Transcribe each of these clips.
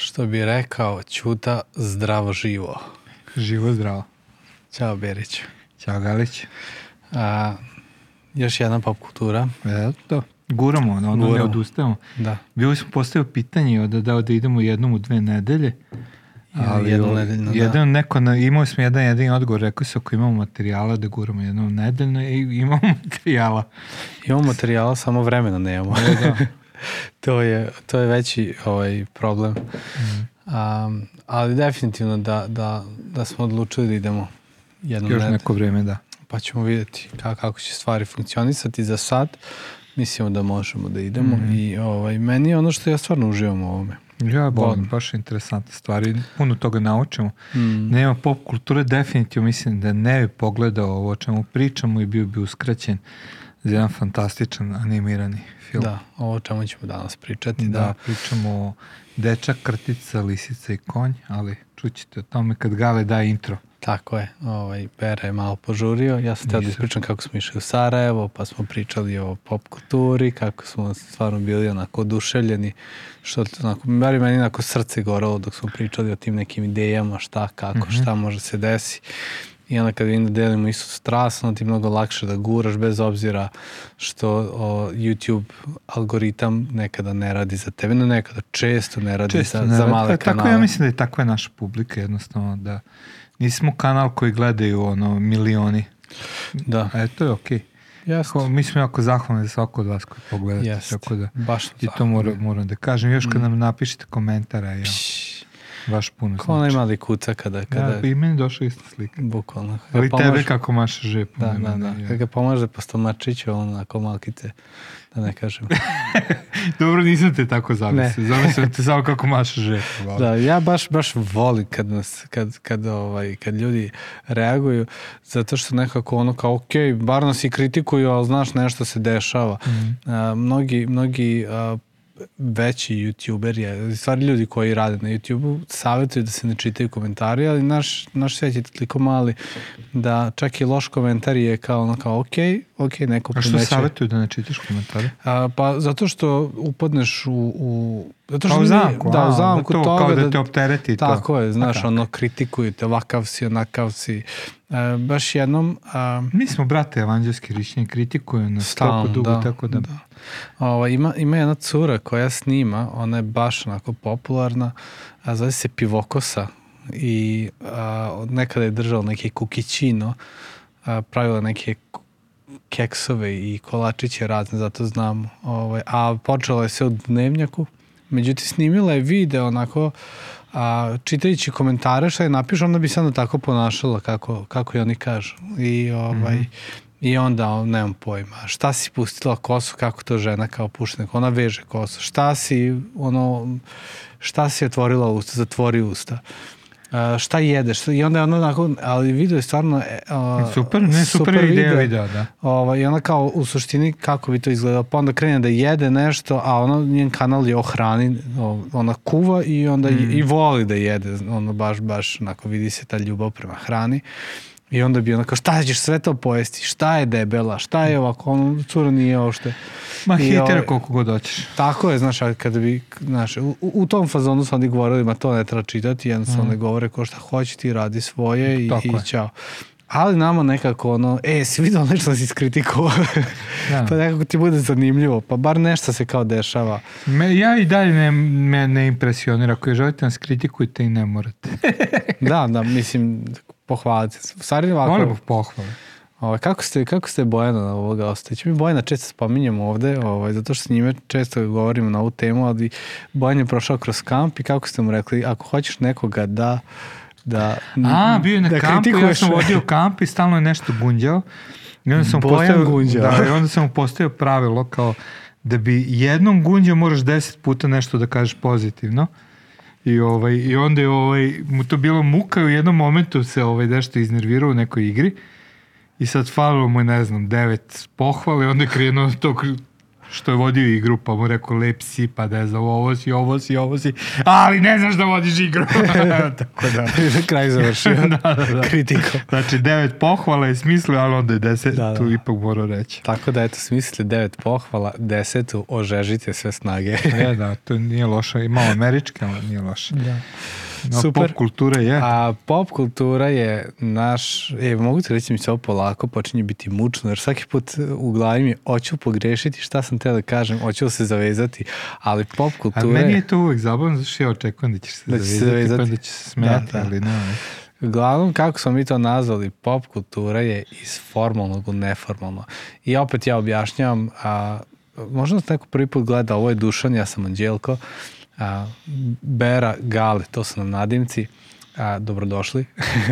Što bi rekao Ćuta, zdravo živo. Živo zdravo. Ćao Berić. Ćao Galić. A, još jedna pop kultura. Eto, guramo, ono, ono ne odustajemo. Da. Bilo smo postavio pitanje da, da, da idemo jednom u dve nedelje. Ali jednom nedeljno, da. jedan neko, na, imali smo jedan jedini odgovor, rekao se ako imamo materijala da guramo jednom nedeljno i imamo materijala. Imamo materijala, samo vremena nemamo. Da. to, je, to je veći ovaj, problem. Mhm. Um, ali definitivno da, da, da smo odlučili da idemo jednom Još neko vreme, da. Pa ćemo vidjeti kako, će stvari funkcionisati za sad. Mislimo da možemo da idemo Mhm. i ovaj, meni je ono što ja stvarno uživam u ovome. Ja Volim. baš interesantne stvari. Puno toga naučimo. Mm. Nema pop kulture, definitivno mislim da ne bi pogledao ovo o čemu pričamo i bio bi uskraćen za jedan fantastičan animirani film. Da, ovo o čemu ćemo danas pričati. Da, Da, pričamo o dečak, krtica, lisica i konj, ali čućete o tome kad Gale da intro. tako je. Ovaj, Pera je malo požurio. Ja sam teo da ispričam kako smo išli u Sarajevo, pa smo pričali o pop kulturi, kako smo stvarno bili onako oduševljeni, što onako, bar meni onako srce gorelo dok smo pričali o tim nekim idejama, šta, kako, Mhm. šta može se desi. I onda kad vidim da delimo istu strast, onda ti mnogo lakše da guraš bez obzira što o, YouTube algoritam nekada ne radi za tebe, no nekada često ne radi Često za, ne za male Tako kanale. ja mislim da je takva je naša publika jednostavno da nismo kanal koji gledaju ono milioni. Da, A to je okej. jasno. Ko- Mi smo jako zahvalni za svako od vas koji pogledate. Jeste, Tako da baš i to moram, moram da kažem. Još kad nam napišete komentara, ja, baš puno Ko onaj znači. mali kuca kada, kada Ja, i meni došla ista slika. bukvalno. Ali pomaže- tebe kako maše žep. Da, da, da. ja. Kada ga pomaže po stomačiću, on onako malkice, da ne kažem. Dobro, nisam te tako zamislio. Zamislio te samo kako maše žep. Hvala. Da, ja baš, baš volim kad, nas, kad, kad, ovaj, kad ljudi reaguju, zato što nekako ono kao, ok, bar nas i kritikuju, ali znaš nešto se dešava. Mhm. A, mnogi, mnogi a, veći youtuberi, u stvari ljudi koji rade na YouTube-u, savjetuju da se ne čitaju komentari, ali naš, naš svijet je toliko mali da čak i loš komentar je kao ono kao, ok, ok, neko A što savjetuju da ne čitaš komentare? A, pa zato što upadneš u... u zato što Kao u mi- zamku, da, a, u zamku to, toga kao da te optereti to. Tako je, znaš, tako. ono, kritikuju te, ovakav si, onakav si. E, baš jednom... A, Mi smo, brate, evanđelski rišćani, kritikuju nas Stalno, toliko dugo, da, tako da... da. Ova, ima, ima jedna cura koja snima, ona je baš onako popularna, a zove se Pivokosa i a, od nekada je držala neki kukićino, a, pravila neke keksove i kolačiće razne, zato znam. Ovaj, a počela je sve u dnevnjaku, međutim snimila je video onako, a, čitajući komentare šta je napišu, onda bi se onda tako ponašala kako, kako i oni kažu. I ovaj, I onda, nemam pojma, šta si pustila kosu, kako to žena kao pušta, neko, ona veže kosu, šta si, ono, šta si otvorila usta, zatvori usta. Uh, šta jedeš? I onda je ono onako, ali video je stvarno... Uh, Super, ne, super, ideja videa, da. Ovaj, I ona kao u suštini kako bi to izgledalo, pa onda krene da jede nešto, a ono, njen kanal je o hrani, ona kuva i onda i, i voli da jede, ono baš, baš, onako vidi se ta ljubav prema hrani. I onda bi ona kao, šta ćeš sve to pojesti, šta je debela, šta je ovako, ono, cura nije ošte. Ma hitera ovaj- koliko god hoćeš. Tako je, znaš, a kada bi, znaš, u, u tom fazonu su oni govorili, ma to ne treba čitati, jednostavno ne govore ko šta hoće, ti radi svoje i, Tako i ćao. Ali nama nekako ono, e, si vidio nešto da si iskritikovao? Da. pa nekako ti bude zanimljivo, pa bar nešto se kao dešava. Me, ja i dalje ne, me ne impresionira. Ako je želite nas kritikujte i ne morate. da, da, mislim, pohvalite se. U stvari ovako, Molim pohvale. ovaj, kako, ste, kako ste Bojana ovoga ostaće? Mi Bojana često spominjemo ovde, ovaj, zato što s njime često govorimo na ovu temu, ali Bojan je prošao kroz kamp i kako ste mu rekli, ako hoćeš nekoga da da A, bio je na da kampu, ja kritikuješ- sam vodio kamp i stalno je nešto gunđao. I onda sam Bojan postavio, gunđao. da, i onda sam mu postavio pravilo kao da bi jednom gunđao moraš deset puta nešto da kažeš pozitivno. I, ovaj, I onda je ovaj, mu to bilo muka i u jednom momentu se ovaj, nešto iznervirao u nekoj igri. I sad falilo mu ne znam, devet pohvale onda je krenuo to što je vodio igru, pa mu rekao lep si, pa ne znam, ovo si, ovo si, ovo si, ali ne znaš da vodiš igru. Tako da. Kraj završio. da, da, da. Kritikom. Znači, devet pohvala je smislio, ali onda je deset, Da, da. tu ipak morao reći. Tako da, eto, smislite devet pohvala, desetu, ožežite sve snage. E, da, to nije loše, i malo američke, ali nije loše. da. No, Super. Pop kultura je. A pop kultura je naš, e, mogu ti reći mi se ovo polako počinje biti mučno, jer svaki put u glavi mi je, hoću pogrešiti šta sam te da kažem, hoću se zavezati, ali pop A kultura meni je, je to uvek zabavno, zato što ja očekujem da ćeš se Da će se zavezati, pa zavezati. da će se smijati, Da, da. ali ne. uglavnom kako smo mi to nazvali, pop kultura je iz formalnog u neformalno. I opet ja objašnjavam, a, možda ste neko prvi put gleda, ovo je Dušan, ja sam Anđelko, a, Bera, Gale, to su nam nadimci, a, dobrodošli.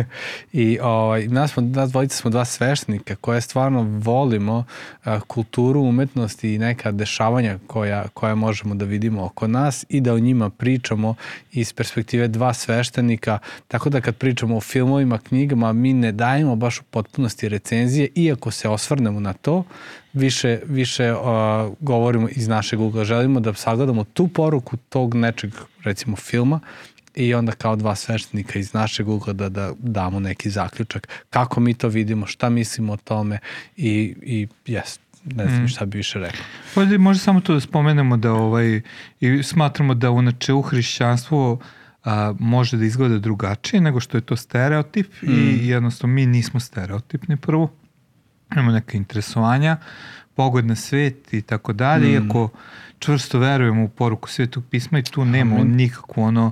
I ovaj, nas, smo, nas dvojica smo dva sveštenika koje stvarno volimo a, kulturu, umetnost i neka dešavanja koja, koja možemo da vidimo oko nas i da o njima pričamo iz perspektive dva sveštenika, tako da kad pričamo o filmovima, knjigama, mi ne dajemo baš u potpunosti recenzije, iako se osvrnemo na to, više, više uh, govorimo iz našeg ugla. Želimo da sagledamo tu poruku tog nečeg, recimo, filma i onda kao dva sveštenika iz našeg ugla da, da damo neki zaključak kako mi to vidimo, šta mislimo o tome i, i jes, ne znam Mm. šta bi više rekao. Možda, možda samo to da spomenemo da ovaj, i smatramo da u načelu hrišćanstvo a, može da izgleda drugačije nego što je to stereotip Mm. i jednostavno mi nismo stereotipni prvo. Imamo neke interesovanja, pogled na svet i tako dalje, Mm. iako čvrsto verujemo u poruku svetog pisma i tu nema Amen. nikakvo ono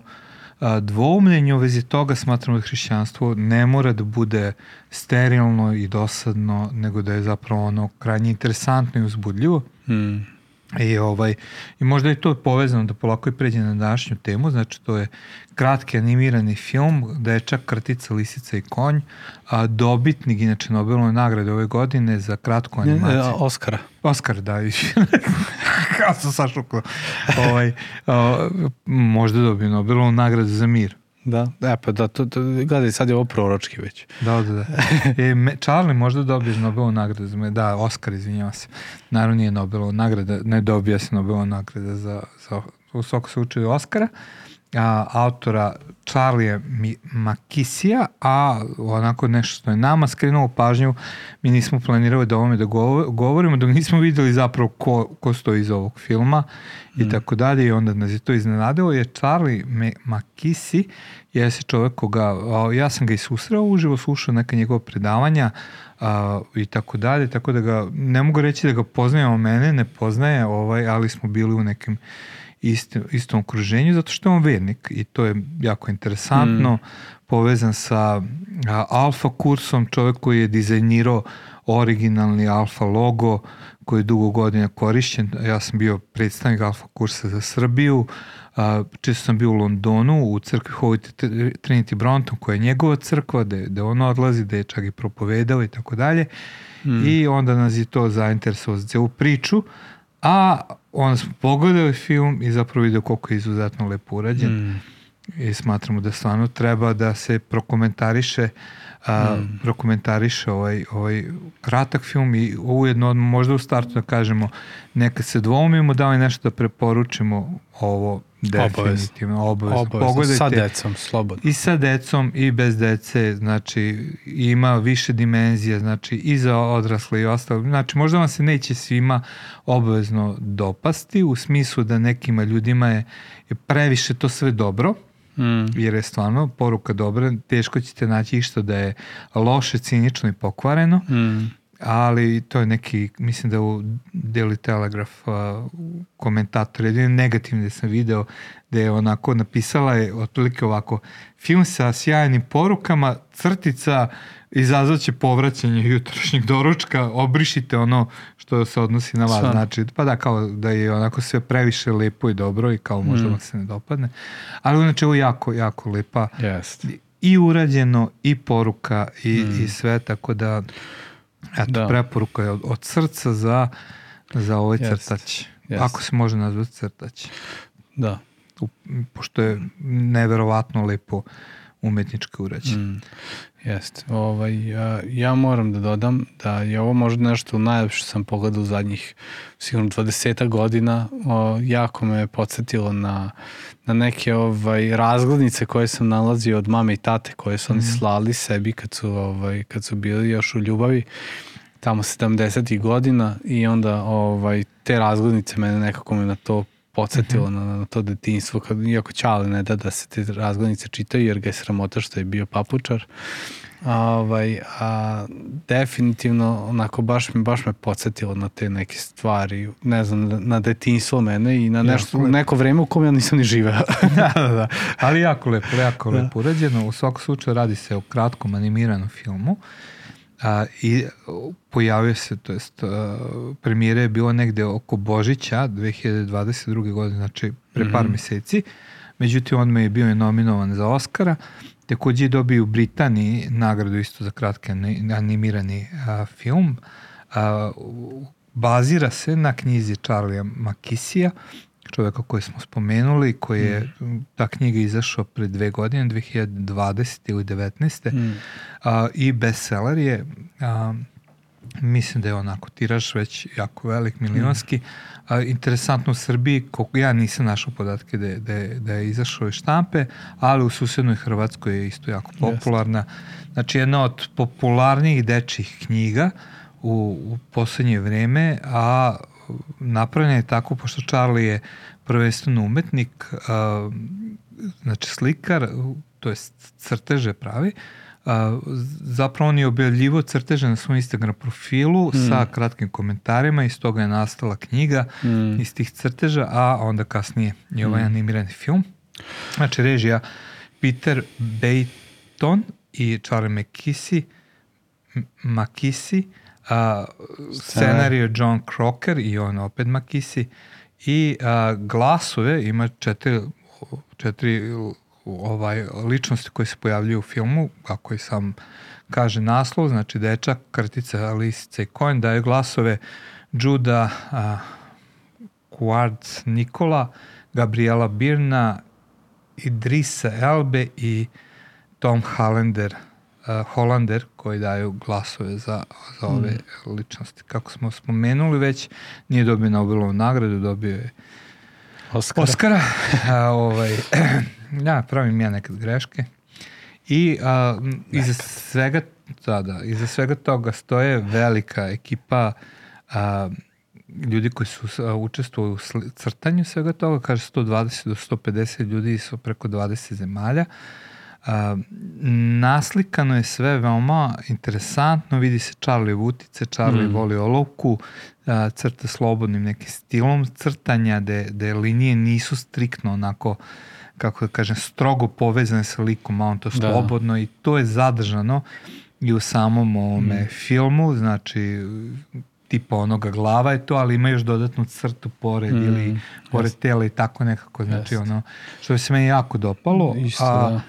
dvoumljenje u vezi toga smatramo da hrišćanstvo ne mora da bude sterilno i dosadno, nego da je zapravo ono krajnje interesantno i uzbudljivo. Mm. I, ovaj, I možda je to povezano da polako i pređe na današnju temu, znači to je kratki animirani film, da je čak kratica Lisica i konj, a dobitnik inače Nobelove nagrade ove godine za kratku Ne, animaciju. e, Oskara. Oskar, da. Kao sam sašukao. ovaj, a, možda dobio Nobelovu nagradu za mir. Da, e, pa da, to, to, gledaj, sad je ovo proročki već. Da, da, da. E, me, Charlie, možda dobiješ Nobelovu nagradu za me. Da, Oskar, izvinjavam se. Naravno nije Nobelova nagrada, ne dobija se Nobelova nagrada za, za u svakom slučaju Oskara. A, autora Charlie Makisija, a onako nešto što je nama skrenulo pažnju, mi nismo planirali da o ovome da govo- govorimo, dok nismo videli zapravo ko, ko stoji iz ovog filma i tako dalje i onda nas je to iznenadilo je Charlie Makisi je se čovek koga, a, ja sam ga i susreo uživo, slušao neka njegova predavanja a, i tako dalje, tako da ga, ne mogu reći da ga poznaje, on mene ne poznaje, ovaj, ali smo bili u nekim isti, istom okruženju, zato što je on vernik i to je jako interesantno, mm. povezan sa a, alfa kursom, čovek koji je dizajnirao originalni alfa logo koji je dugo godina korišćen. Ja sam bio predstavnik alfa kursa za Srbiju, a, često sam bio u Londonu u crkvi Holy Trinity Bronton koja je njegova crkva, da, da on odlazi, da je čak i propovedao i tako dalje. I onda nas je to zainteresovalo za celu priču, a onda smo pogledali film i zapravo vidio koliko je izuzetno lepo urađen Mm. i smatramo da stvarno treba da se prokomentariše a, Mm. prokomentariše ovaj, ovaj kratak film i ujedno možda u startu da kažemo neka se dvoumimo da li nešto da preporučimo ovo definitivno obavezno, Obavezno, pogledajte sa decom, slobodno. i sa decom i bez dece, znači ima više dimenzija, znači i za odrasle i ostalo. Znači možda vam se neće svima obavezno dopasti u smislu da nekima ljudima je, je previše to sve dobro, Mm. jer je stvarno poruka dobra, teško ćete naći išta da je loše, cinično i pokvareno, Mm. Ali to je neki, mislim da u Daily Telegraph uh, komentator, jedini negativni da sam video, da je onako napisala je otprilike ovako, film sa sjajnim porukama, crtica, izazvaće povraćanje jutrošnjeg doručka, obrišite ono što se odnosi na vas. Znači, pa da, kao da je onako sve previše lepo i dobro i kao možda Mm. vam se ne dopadne. Ali znači ovo jako, jako lepa Jest. i urađeno i poruka i, Mm. i sve, tako da eto, Da. preporuka je od, od srca za, za ovaj Jest. crtać. Jest. Ako se može nazvati crtać. Da. U, pošto je neverovatno lepo umetnički urađen. Mm, jeste. Ovaj, ja, ja moram da dodam da je ovo možda nešto najlepše što sam pogledao u zadnjih sigurno 20 godina. O, jako me podsjetilo na, na neke ovaj, razglednice koje sam nalazio od mame i tate koje su oni Mhm. slali sebi kad su, ovaj, kad su bili još u ljubavi tamo 70. godina i onda ovaj, te razglednice mene nekako me na to podsjetilo Mhm. na, na to detinjstvo, kad, iako Čale ne da da se te razglednice čitaju jer ga je sramota što je bio papučar. A, ovaj, a definitivno onako baš me, baš me podsjetilo na te neke stvari, ne znam, na, na detinjstvo mene i na nešto, neko vreme u kojem ja nisam ni živeo. da, da, da. Ali jako lepo, jako Da. lepo urađeno. U svakom slučaju radi se o kratkom animiranom filmu. A, I uh, pojavio se, to jest uh, premijera je bilo negde oko Božića 2022. godine, znači pre par Mhm. meseci. Međutim, on je bio nominovan za Oscara. Takođe je dobio u Britaniji nagradu isto za kratki ani- animirani a, film. A, bazira se na knjizi Charlie'a Makisija, čoveka koji smo spomenuli, koji je, ta knjiga izašla pre dve godine, 2020. ili 19. Mm. A, I bestseller je, a, mislim da je onako tiraž već jako velik, milionski. A, interesantno u Srbiji, koliko ja nisam našao podatke da je, da je, da je izašao iz štampe, ali u susednoj Hrvatskoj je isto jako popularna. Znači jedna od popularnijih dečjih knjiga u, u poslednje vreme, a napravljena je tako, pošto Charlie je prvenstveno umetnik, a, znači slikar, to je crteže pravi, a, zapravo on je objavljivo crteže na svom Instagram profilu Mm. sa kratkim komentarima iz toga je nastala knjiga Mm. iz tih crteža, a onda kasnije je ovaj animirani film. Znači režija Peter Bayton i Charlie McKissy, McKissy, a, scenarij John Crocker i on opet McKissy i a, glasove ima četiri, četiri ovaj, ličnosti koje se pojavljuju u filmu, kako i sam kaže naslov, znači dečak, krtica, lisica i konj, daje glasove Juda a, Quartz Nikola, Gabriela Birna, Idrisa Elbe i Tom Hollander, uh, Hollander koji daju glasove za, za ove ličnosti. Kako smo spomenuli već, nije dobio Nobelovu nagradu, dobio je Oscar. Oscara. A, ovaj, ja, pravim ja nekad greške. I a, iza svega, da, da, iza svega toga stoje velika ekipa a, ljudi koji su a, učestvovali u crtanju svega toga, kaže 120 do 150 ljudi su preko 20 zemalja. Naslikano je sve veoma interesantno, vidi se Charlie Vutice, Charlie Mm. voli olovku, a, crta slobodnim nekim stilom crtanja, gde, gde linije nisu striktno onako, kako da kažem, strogo povezane sa likom, a on to Da. slobodno i to je zadržano i u samom ovome Mm. filmu, znači tipa onoga glava je to, ali ima još dodatnu crtu pored Mm, ili pored jest. tela i tako nekako, znači Jest. ono, što bi se meni jako dopalo. Isto, a, da.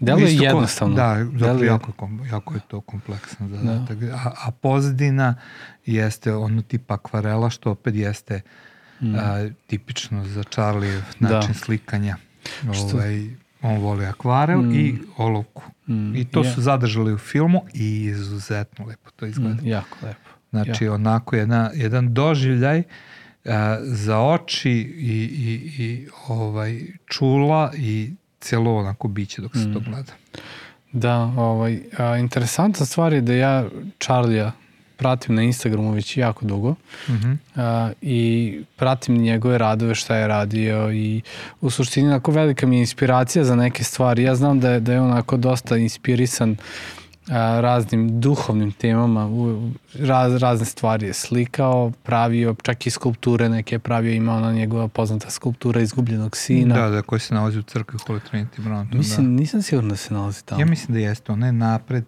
Delo je jednostavno. Da, zapravo jako, jako je to kompleksan zadatak. A, a pozadina jeste ono tipa akvarela, što opet jeste Mm. a, tipično za Charlie način Da. slikanja. Što- Ovaj, on voli akvarel Mm. i olovku. Mm, I to je. su zadržali u filmu i izuzetno lepo to izgleda. Mm, jako lepo. Znači, onako jedna, jedan doživljaj a, za oči i, i, i ovaj, čula i cijelo onako biće dok se to Mm. gleda. Da, ovaj, a, interesantna stvar je da ja Charlija pratim na Instagramu već jako dugo Mhm. a, i pratim njegove radove šta je radio i u suštini onako velika mi je inspiracija za neke stvari. Ja znam da je, da je onako dosta inspirisan a, raznim duhovnim temama, raz, razne stvari je slikao, pravio, čak i skulpture neke je pravio, ima ona njegova poznata skulptura izgubljenog sina. Da, da, koji se nalazi u crkvi Holy Trinity Brownton. Mislim, da. nisam siguran da se nalazi tamo. Ja mislim da jeste, ona je napred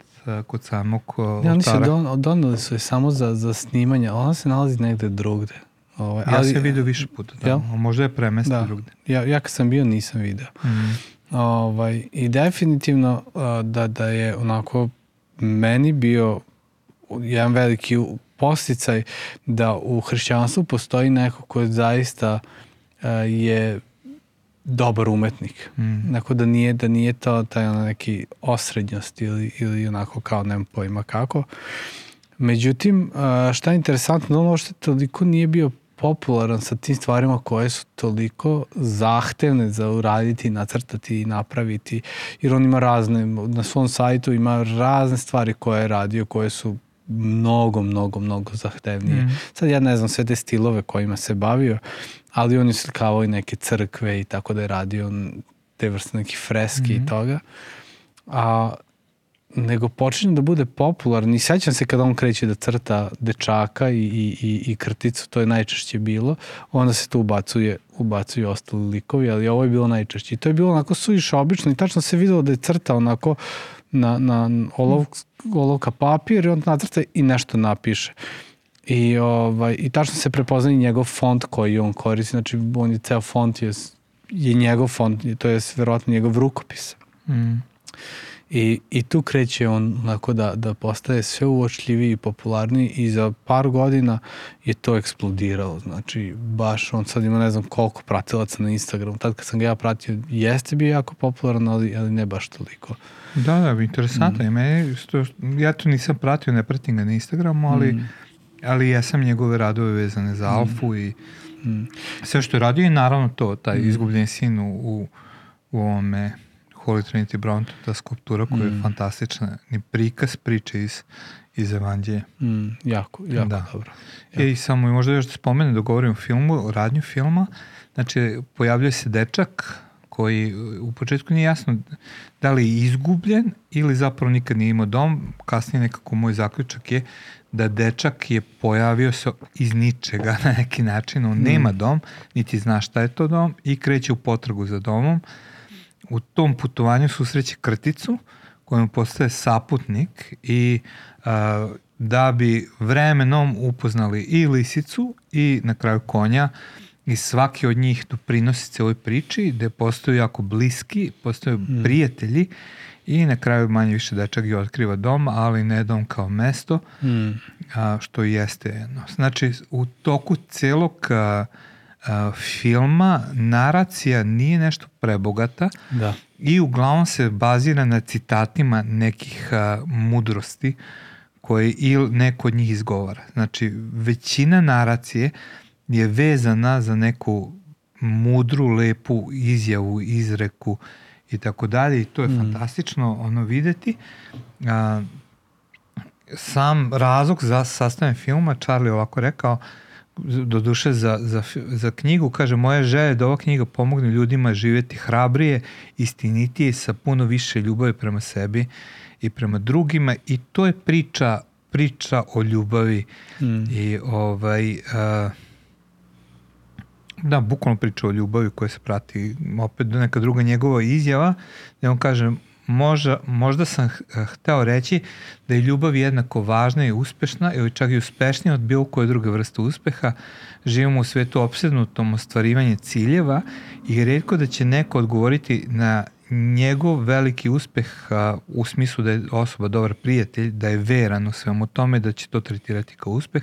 kod samog uh, Ja, oltara. don, doneli su je samo za, za snimanje, ona se nalazi negde drugde. Ovaj, Ja ali, sam je vidio više puta, da. Jel? a možda je premesta Da. drugde. Ja, ja kad sam bio nisam video. Mm. Ovaj, I definitivno da, da je onako meni bio jedan veliki posticaj da u hrišćanstvu postoji neko ko zaista uh, je dobar umetnik. Mm. Onako da nije, da nije to taj ono neki osrednjost ili, ili onako kao nemam pojma kako. Međutim, a, šta je interesantno, on uopšte toliko nije bio popularan sa tim stvarima koje su toliko zahtevne za uraditi, nacrtati i napraviti, jer on ima razne, na svom sajtu ima razne stvari koje je radio, koje su mnogo, mnogo, mnogo zahtevnije. Mm. Sad ja ne znam sve te stilove kojima se bavio, ali on je slikavao i neke crkve i tako da je radio te vrste neki freski mm i mhm. toga. A nego počinje da bude popularan i sećam se kada on kreće da crta dečaka i, i, i, i krticu, to je najčešće bilo, onda se tu ubacuje, ubacuju ostali likovi, ali ovo je bilo najčešće. I to je bilo onako suviše obično i tačno se videlo da je crta onako na, na olov, olovka papir i on nacrta i nešto napiše. I, ovaj, I tačno se prepoznaje njegov font koji on koristi, znači on je ceo font je, je njegov font, to je verovatno njegov rukopis. Mm. I, I tu kreće on onako da, da postaje sve uočljiviji i popularniji i za par godina je to eksplodiralo. Znači, baš on sad ima ne znam koliko pratilaca na Instagramu. Tad kad sam ga ja pratio, jeste bio jako popularan, ali, ali ne baš toliko. Da, da, interesantno. Mm. Mene, što, ja to nisam pratio, ne pratim ga na Instagramu, ali, mm. ali ja sam njegove radove vezane za mm. Alfu i mm. sve što je radio i naravno to, taj mm. izgubljen sin u, u, u ovome Holy Trinity Bronte, ta skulptura koja mm. je fantastična, ni prikaz priče iz, iz Evanđelja. Mm, jako, jako da. dobro. Jako. E, i samo možda još da spomene da govorim o filmu, o radnju filma, znači pojavljuje se dečak koji u početku nije jasno da li je izgubljen ili zapravo nikad nije imao dom. Kasnije nekako moj zaključak je da dečak je pojavio se iz ničega na neki način. On mm. nema dom, niti zna šta je to dom i kreće u potragu za domom. U tom putovanju susreće krticu kojom postaje saputnik i a, da bi vremenom upoznali i lisicu i na kraju konja i svaki od njih doprinosi celoj priči gde postaju jako bliski, postaju mm. prijatelji i na kraju manje više dečak je otkriva dom, ali ne dom kao mesto, mm. a, što jeste jedno. Znači, u toku celog a, a, filma naracija nije nešto prebogata da. i uglavnom se bazira na citatima nekih a, mudrosti koje ili neko od njih izgovara. Znači, većina naracije je vezana za neku mudru, lepu izjavu, izreku i tako dalje i to je mm. fantastično ono videti. A, sam razlog za sastavljanje filma, Charlie ovako rekao, do duše za, za, za knjigu, kaže, moja želja je da ova knjiga pomogne ljudima živeti hrabrije, istinitije, sa puno više ljubavi prema sebi i prema drugima. I to je priča priča o ljubavi. Mm. i ovaj uh, Da, bukvalno priča o ljubavi koja se prati, opet neka druga njegova izjava, gde on kaže, možda, možda sam hteo reći da je ljubav jednako važna i uspešna ili čak i uspešnija od bilo koje druge vrste uspeha. Živimo u svetu obsednutom ostvarivanje ciljeva i redko da će neko odgovoriti na njegov veliki uspeh a, u smislu da je osoba dobar prijatelj, da je veran u svemu tome, da će to tretirati kao uspeh.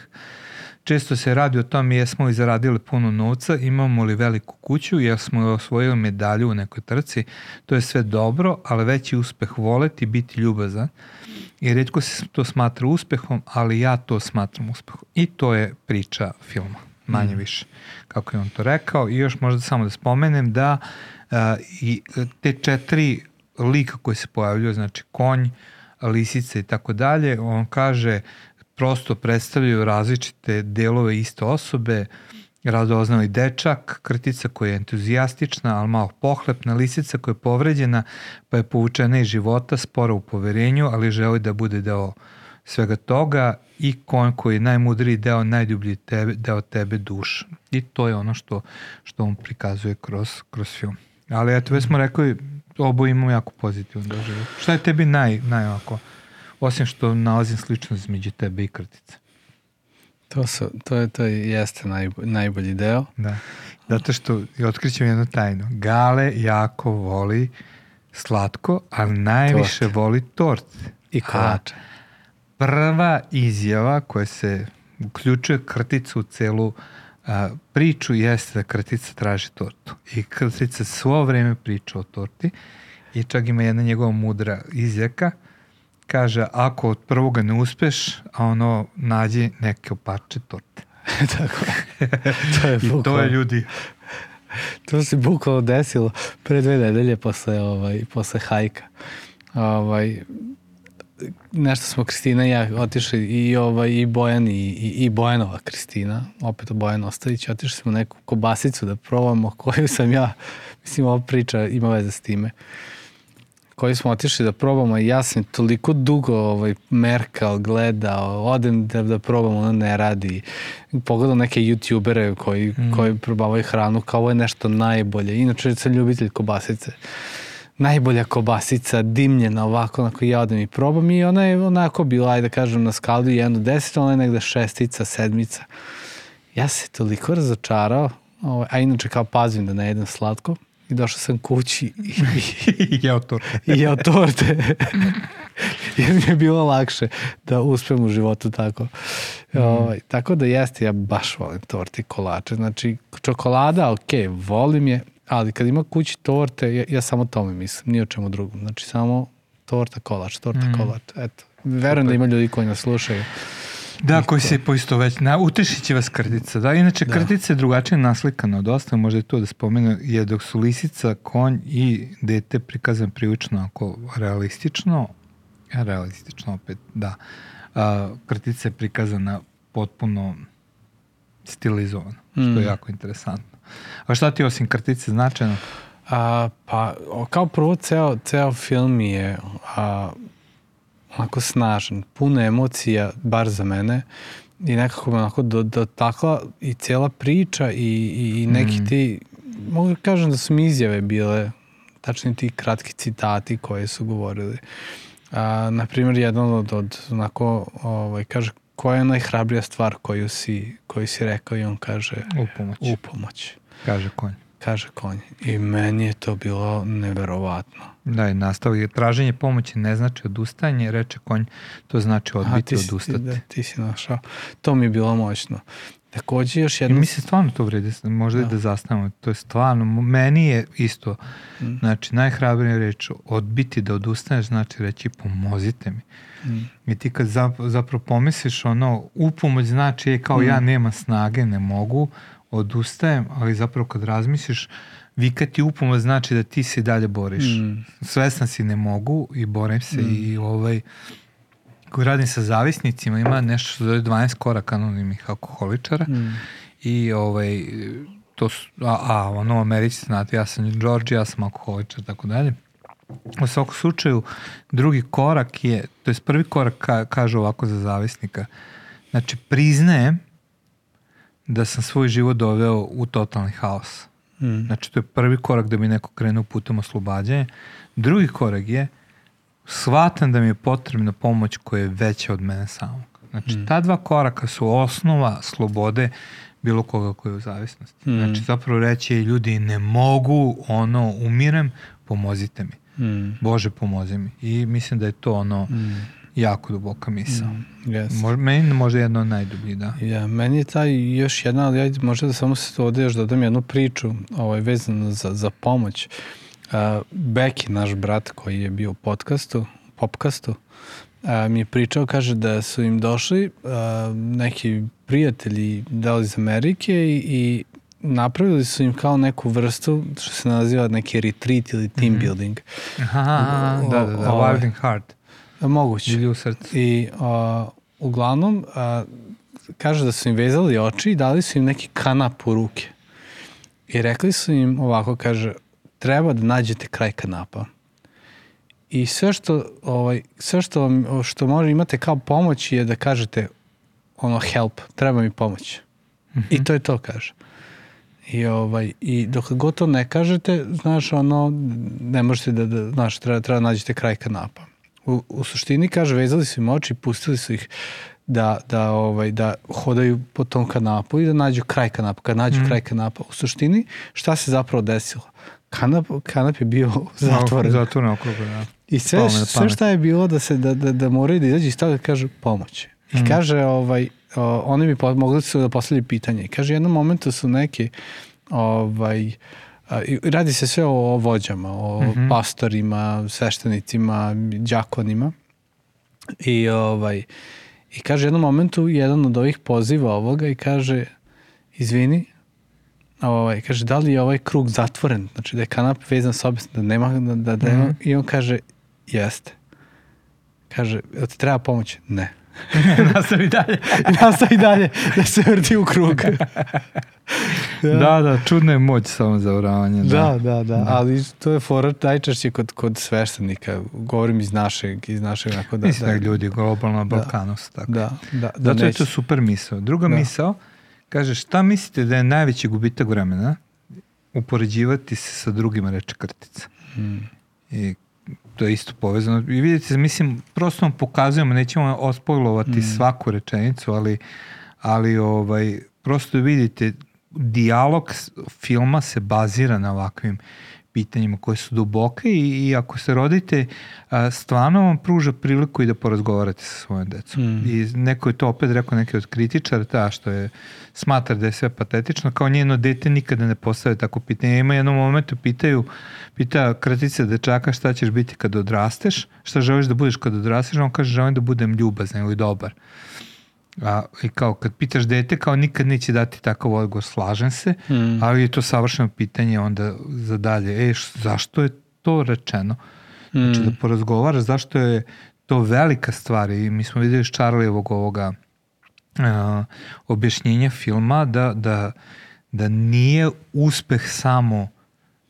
Često se radi o tome jesmo li zaradili puno novca, imamo li veliku kuću, jesmo li osvojili medalju u nekoj trci. To je sve dobro, ali veći uspeh voleti, biti ljubazan. I redko se to smatra uspehom, ali ja to smatram uspehom. I to je priča filma, manje mm. više, kako je on to rekao. I još možda samo da spomenem da uh, i te četiri lika koje se pojavljuju, znači konj, lisice i tako dalje, on kaže prosto predstavljaju različite delove iste osobe, radoznali dečak, krtica koja je entuzijastična, ali malo pohlepna, lisica koja je povređena, pa je povučena iz života, spora u poverenju, ali želi da bude deo svega toga i konj koji je najmudriji deo, najdublji tebe, deo tebe duša. I to je ono što, što on prikazuje kroz, kroz film. Ali eto, već smo rekli, obo imamo jako pozitivan doživljaj. Šta je tebi naj, naj ovako Osim što nalazim sličnost između tebe i krtice. To, su, to, je, to jeste najbolji, najbolji deo. Da. Zato što otkrićem jednu tajnu. Gale jako voli slatko, ali najviše tort. voli tort. I kolače. prva izjava koja se uključuje krticu u celu a, priču jeste da kratica traži tortu. I kratica svo vreme priča o torti i čak ima jedna njegova mudra izjaka kaže ako od prvoga ne uspeš a ono nađi neke opače torte Tako je. To je i to je ljudi To se bukvalno desilo pre dve nedelje posle, ovaj, posle hajka. Ovaj, nešto smo Kristina i ja otišli i, ovaj, i Bojan i, i, i Bojanova Kristina, opet o Bojan Ostavić, otišli smo neku kobasicu da probamo koju sam ja, mislim ova priča ima veze s time koji smo otišli da probamo i ja sam toliko dugo ovaj, merkal, gledao, odem da, da probam, ono ne radi. Pogledam neke youtubere koji, mm. koji probavaju hranu, kao ovo je nešto najbolje. Inače sam ljubitelj kobasice. Najbolja kobasica, dimljena ovako, onako ja odem i probam i ona je onako bila, ajde da kažem, na skali 1 do 10, ona je negde šestica, sedmica. Ja se toliko razočarao, ovaj, a inače kao pazim da ne jedem slatko, i došao sam kući i, i jeo torte i jeo torte. Jer mi je bilo lakše da uspem u životu tako. Mm. Ovaj, tako da jeste, ja baš volim torte i kolače. Znači, čokolada, ok, volim je, ali kad ima kući torte, ja, ja samo tome mislim, ni o čemu drugom. Znači, samo torta, kolač, torta, mm. kolač. Eto, verujem da ima ljudi koji nas slušaju. Da, koji se poisto već, na, utešit će vas krtica. Da, inače, da. krtica je drugačije naslikana od ostalo, možda je to da spomenu, je dok su lisica, konj i dete prikazan prilično ako realistično, realistično opet, da, a, krtica je prikazana potpuno stilizovano, što je Mm. jako interesantno. A šta ti osim krtice značajno? A, pa, kao prvo, ceo, ceo film je a, onako snažan, puno emocija, bar za mene, i nekako me onako do- dotakla i cijela priča i, i, i neki Mm. ti, mogu da kažem da su mi izjave bile, tačni ti kratki citati koje su govorili. A, naprimjer, jedan od, od onako, ovaj, kaže, koja je najhrabrija stvar koju si, koju si rekao i on kaže, U pomoć, u pomoć kaže konj. Kaže konj. I meni je to bilo neverovatno. Da, i nastavi. Traženje pomoći ne znači odustajanje, reče konj, to znači A, odbiti, ti, si, odustati. da, ti si našao. To mi je bilo moćno. Takođe još I jedno... mi se stvarno to vredi, možda da. Da. da zastavimo. To je stvarno, meni je isto, Mm. znači najhrabrija reč, odbiti da odustaneš znači reći pomozite mi. Mm. I ti kad zap- zapravo pomisliš ono, upomoć znači je kao Mm. ja nema snage, ne mogu, odustajem, ali zapravo kad razmisliš, vikati upomoć znači da ti se dalje boriš. Mm. Svesna si ne mogu i borim se Mm. i ovaj koji radim sa zavisnicima ima nešto što zove 12 koraka anonimnih alkoholičara Mm. i ovaj to su, a, a ono Americi znate ja sam George, ja sam alkoholičar tako dalje u svakom slučaju drugi korak je to je prvi korak ka, kaže ovako za zavisnika znači priznajem da sam svoj život doveo u totalni haos Mm. Znači, to je prvi korak da bi neko krenuo putem oslobađanja. Drugi korak je shvatam da mi je potrebna pomoć koja je veća od mene samog. Znači, Mm. ta dva koraka su osnova slobode bilo koga koji je u zavisnosti. Mm. Znači, zapravo reći ljudi ne mogu, ono, umirem, pomozite mi. Mm. Bože, pomozi mi. I mislim da je to ono Mm. Jako duboka misao. Mm. Yes. Mož, meni možda jedno od najdubljih, da. Ja, meni je taj još jedna, ali ajde možda da samo se ovde još dodam jednu priču ovaj, vezano za, za pomoć. Uh, Beki, naš brat koji je bio u podcastu, popkastu, uh, mi je pričao, kaže da su im došli uh, neki prijatelji da li iz Amerike i, i napravili su im kao neku vrstu što se naziva neki retreat ili team Mhm. building. Aha, da, da, da. In heart. Moguće. Divlje u srcu. I a, uglavnom, a, kaže da su im vezali oči i dali su im neki kanap u ruke. I rekli su im ovako, kaže, treba da nađete kraj kanapa. I sve što, ovaj, sve što, vam, što može imate kao pomoć je da kažete ono help, treba mi pomoć. I to je to, kaže. I, ovaj, I dok god to ne kažete, znaš, ono, ne možete da, da znaš, treba, treba da nađete kraj kanapa. U, u suštini, kaže, vezali su im oči i pustili su ih da, da, ovaj, da hodaju po tom kanapu i da nađu kraj kanapa. Kad nađu Mhm. kraj kanapa, u suštini, šta se zapravo desilo? Kanap, kanap je bio zatvoren. Zatvoren okrug, da. I sve, mi sve šta je bilo da se da, da, da moraju da izađu iz toga kažu pomoć. I Mhm. kaže ovaj o, oni po, mogli su da postavljaju pitanje. Kaže, jednom momentu su neki ovaj, i radi se sve o, o vođama, o mm -hmm. pastorima, sveštenicima, đakonima. I ovaj, I kaže jednom momentu jedan od ovih poziva ovoga i kaže izvini, ovaj, kaže da li je ovaj krug zatvoren, znači da je kanap vezan sa obisno, da nema, da, da, da mm -hmm. i on kaže jeste. Kaže, jel ti treba pomoć? Ne. nastavi dalje. nastavi dalje da se vrti u krug. da. da, da, čudna je moć samozavravanja. Da. da, da, da, da, ali to je fora najčešće kod, kod sveštenika, govorim iz našeg, iz našeg, ako da... Mislim da, da ljudi globalno na Balkanu su tako. Da, da, da Zato je to super misao. Druga da. misao, kaže, šta mislite da je najveći gubitak vremena? Upoređivati se sa drugima, reče Krtica. Hmm. I to je isto povezano. I vidite, mislim, prosto vam pokazujemo, nećemo ospojlovati mm. svaku rečenicu, ali, ali ovaj, prosto vidite, dijalog filma se bazira na ovakvim pitanjima koje su duboke i, i ako se rodite, a, stvarno vam pruža priliku i da porazgovarate sa svojom decom. Mm. I neko je to opet rekao neki od kritičara, ta što je smatra da je sve patetično, kao njeno dete nikada ne postave tako pitanje. Ima jednom momentu pitaju, pita kratica dečaka šta ćeš biti kad odrasteš, šta želiš da budeš kad odrasteš, on kaže želim da budem ljubazan ili dobar. A, I kao kad pitaš dete, kao nikad neće dati takav odgovor, slažem se, mm. ali je to savršeno pitanje onda za dalje. E, š, zašto je to rečeno? Mm. Znači da porazgovaraš zašto je to velika stvar i mi smo videli Charlieovog ovoga uh, objašnjenja filma da, da, da nije uspeh samo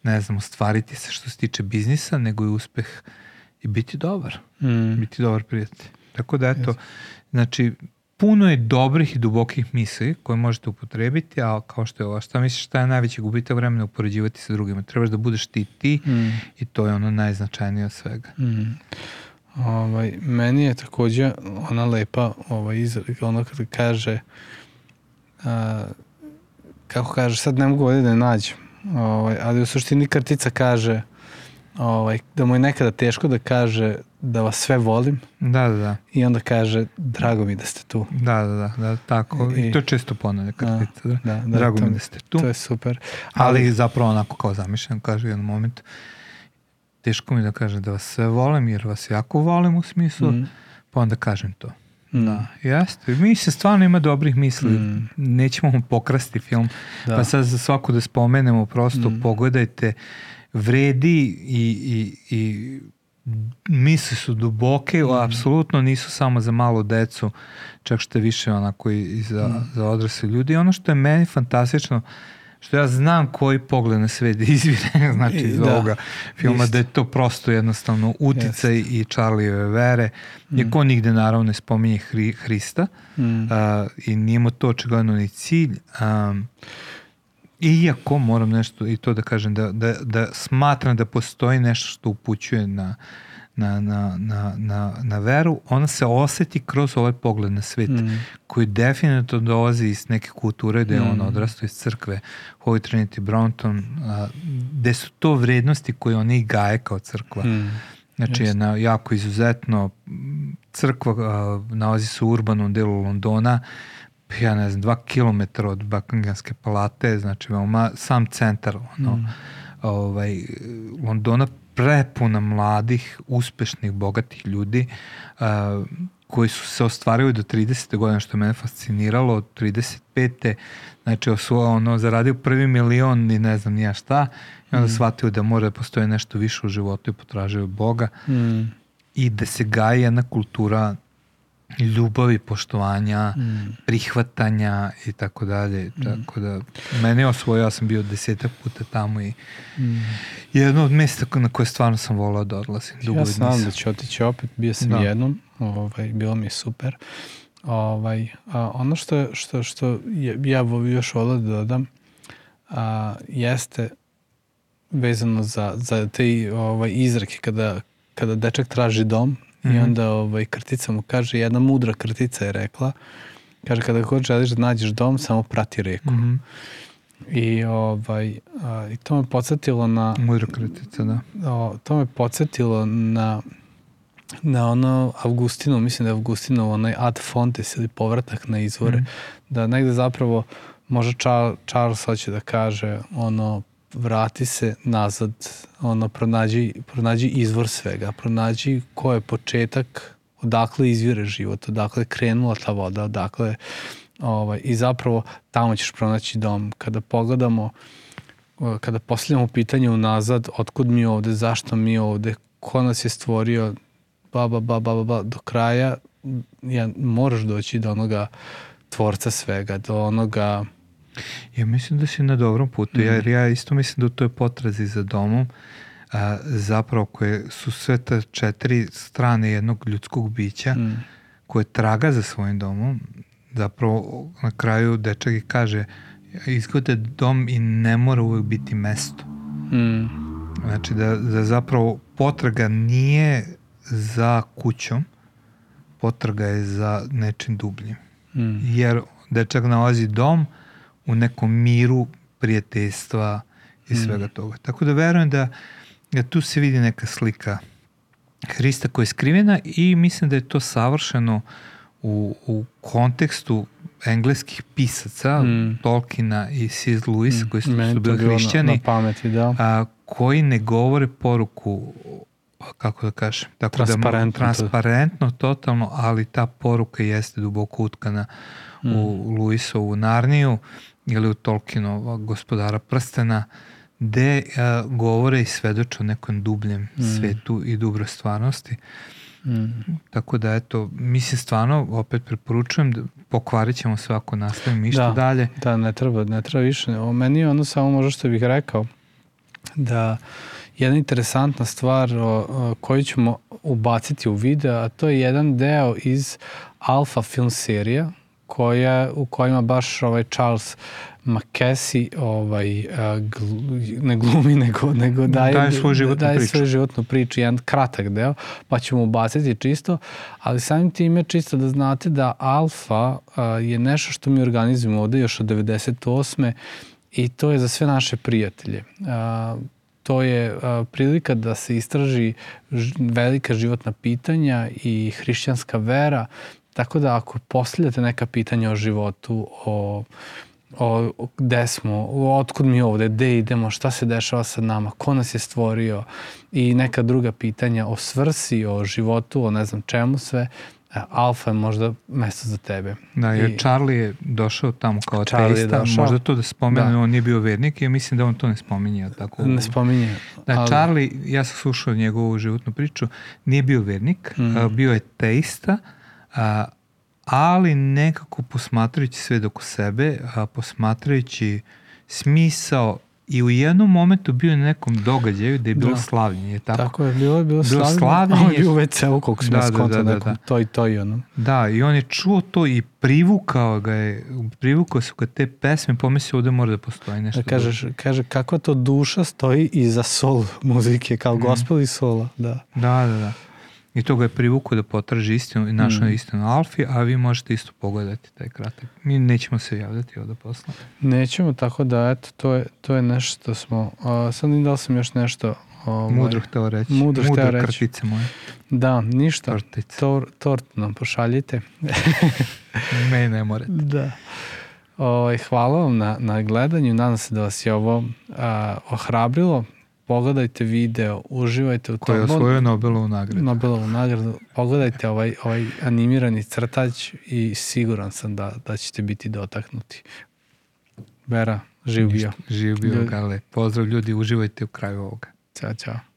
ne znam, ostvariti se što se tiče biznisa, nego je uspeh i biti dobar. Mm. Biti dobar prijatelj. Tako da eto, yes. znači puno je dobrih i dubokih misli koje možete upotrebiti, a kao što je ovo, šta misliš šta je najveći gubitak vremena upoređivati sa drugima? Trebaš da budeš ti ti mm. i to je ono najznačajnije od svega. Mm. Ovaj, meni je takođe ona lepa ovaj, izreka, ono kada kaže a, kako kaže, sad ne mogu ovdje da je nađem, ovaj, ali u suštini kartica kaže ovaj, da mu je nekada teško da kaže da vas sve volim. Da, da, da. I onda kaže, drago mi da ste tu. Da, da, da, da tako. I, I to često ponavlja kartica. Da, da, da, drago to, mi da ste tu. To je super. Ali, ali zapravo onako kao zamišljam, kaže u jednom momentu, teško mi da kažem da vas sve volim, jer vas jako volim u smislu, mm. pa onda kažem to. Mm. Da, jeste. Mi se stvarno ima dobrih misli. Mm. Nećemo mu pokrasti film. Da. Pa sad za svaku da spomenemo, prosto mm. pogledajte, vredi i, i, i misli su duboke, mm. apsolutno nisu samo za malu decu, čak što više onako i za, mm. za odrasle ljudi. Ono što je meni fantastično, što ja znam koji pogled na sve da izvire, znači iz da, ovoga filma, isto. da je to prosto jednostavno uticaj Jest. i Charlijeve vere, mm. iako nigde naravno ne spominje Hri, Hrista mm. uh, i nijemo to očigledno ni cilj. Um, iako moram nešto i to da kažem, da, da, da smatram da postoji nešto što upućuje na na, na, na, na, na veru, ona se oseti kroz ovaj pogled na svet, mm. koji definitivno dolazi iz neke kulture gde mm. on odrastao iz crkve Holy Trinity Brownton, a, gde su to vrednosti koje oni gaje kao crkva. Mm. Znači, jedna jako izuzetno crkva a, nalazi se u urbanom delu Londona, ja ne znam, dva kilometra od Buckinghamske palate, znači veoma sam centar ono, mm. ovaj, Londona prepuna mladih, uspešnih, bogatih ljudi uh, koji su se ostvarili do 30. godine, što je mene fasciniralo, od 35. Znači, osuo, ono, zaradio prvi milion i ne znam nija šta, i onda mm. shvatio da mora da postoje nešto više u životu i potražio Boga. Mm. I da se gaji jedna kultura ljubavi, poštovanja, mm. prihvatanja i tako dalje. Mm. Tako da, mene je osvojio, ja sam bio desetak puta tamo i mm. jedno od mesta na koje stvarno sam volao da odlazim. Dugo ja znam da ću otići opet, bio sam da. jednom, ovaj, bilo mi je super. Ovaj, a ono što, što, što je, ja još volao da dodam, a, jeste vezano za, za te ovaj, izrake kada, kada dečak traži dom, Mm -hmm. I onda ovaj, krtica mu kaže, jedna mudra krtica je rekla, kaže kada god želiš da nađeš dom, samo prati reku. Mm -hmm. I, ovaj, a, I to me podsjetilo na... Mudra kritica, da. O, to me podsjetilo na na ono Augustinu, mislim da je Augustinov onaj ad fontes ili povratak na izvore, mm. da negde zapravo možda Charles hoće da kaže ono vrati se nazad, ono pronađi, pronađi izvor svega, pronađi ko je početak, odakle izvire život, odakle krenula ta voda, odakle ovaj, i zapravo tamo ćeš pronaći dom. Kada pogledamo, kada postavljamo pitanje unazad, otkud mi ovde, zašto mi ovde, ko nas je stvorio, ba, ba, ba, ba, ba, do kraja ja, moraš doći do onoga tvorca svega, do onoga... Ja mislim da si na dobrom putu, mm. jer ja isto mislim da u toj potrazi za domom a, zapravo koje su sve te četiri strane jednog ljudskog bića mm. koje traga za svojim domom, zapravo na kraju dečak i kaže izgleda dom i ne mora uvek biti mesto. Mm. Znači da, da zapravo potraga nije za kućom, potraga je za nečim dubljim. Mm. Jer dečak nalazi dom u nekom miru prijateljstva i mm. svega toga. Tako da verujem da, da tu se vidi neka slika Hrista koja je skrivena i mislim da je to savršeno u, u kontekstu engleskih pisaca, mm. Tolkiena i C.S. Lewis, mm. koji su, su bili hrišćani, na, na pameti, da. a, koji ne govore poruku kako da kažem, tako transparentno, da transparentno totalno, ali ta poruka jeste duboko utkana mm. u Luisovu Narniju ili u Tolkienova gospodara prstena, gde a, govore i svedoče o nekom dubljem mm. svetu i dubroj stvarnosti. Mm. Tako da eto, mislim stvarno, opet preporučujem da pokvarit ćemo sve ako nastavimo išta da, dalje. Da, ne treba, ne treba više. O meni je ono samo možda što bih rekao da jedna interesantna stvar o, o, koju ćemo ubaciti u video, a to je jedan deo iz Alpha film serija koja, u kojima baš ovaj Charles Makesi ovaj, gl, ne glumi, nego, nego daje, daje, svoj životnu daje priču. svoju životnu priču, jedan kratak deo, pa ćemo ubaciti čisto, ali samim time čisto da znate da alfa a, je nešto što mi organizujemo ovde još od 98. i to je za sve naše prijatelje. A, to je a, prilika da se istraži velika životna pitanja i hrišćanska vera, tako da ako postavljate neka pitanja o životu, o o, gde smo, otkud mi ovde, gde idemo, šta se dešava sa nama, ko nas je stvorio i neka druga pitanja o svrsi, o životu, o ne znam čemu sve, e, Alfa je možda mesto za tebe. Da, jer I, Charlie je došao tamo kao Charlie teista, možda to da spomenu, da. on nije bio vernik i mislim da on to ne spominje. Tako, ne spominje. Da, ali... Charlie, ja sam slušao njegovu životnu priču, nije bio vernik, mm. bio je teista, a, ali nekako posmatrajući sve dok sebe, a posmatrajući smisao i u jednom momentu bio na nekom događaju da je bilo da. slavljenje. Tako, tako je, bilo je bilo, bilo slavljenje. On je bio u WC-u koliko smo da, da, da, da, da. to i to i ono. Da, i on je čuo to i privukao ga je, privukao su ga te pesme, pomislio ovde mora da postoji nešto. Da, kažeš, kaže, kakva to duša stoji iza sol muzike, kao mm. gospel i sola. Da, da, da. da. I to ga je privukao da potraži istinu i našao mm. istinu Alfi, a vi možete isto pogledati taj kratak. Mi nećemo se javljati ovde posla. Nećemo, tako da eto, to je, to je nešto što smo, uh, sad ne da sam još nešto Ovaj, mudro hteo reći. Mudro, mudro hteo reći. krtice moje. Da, ništa. Tortice. Tor, tort nam pošaljite. Me ne morate. Da. O, ovaj, hvala vam na, na gledanju. Nadam se da vas je ovo a, ohrabrilo pogledajte video, uživajte u tom. Koji je osvojio Nobelovu nagradu. Nobelovu nagradu. Pogledajte ovaj, ovaj animirani crtač i siguran sam da, da ćete biti dotaknuti. Vera, živ bio. Živ bio, Gale. Pozdrav ljudi, uživajte u kraju ovoga. Ćao, čao.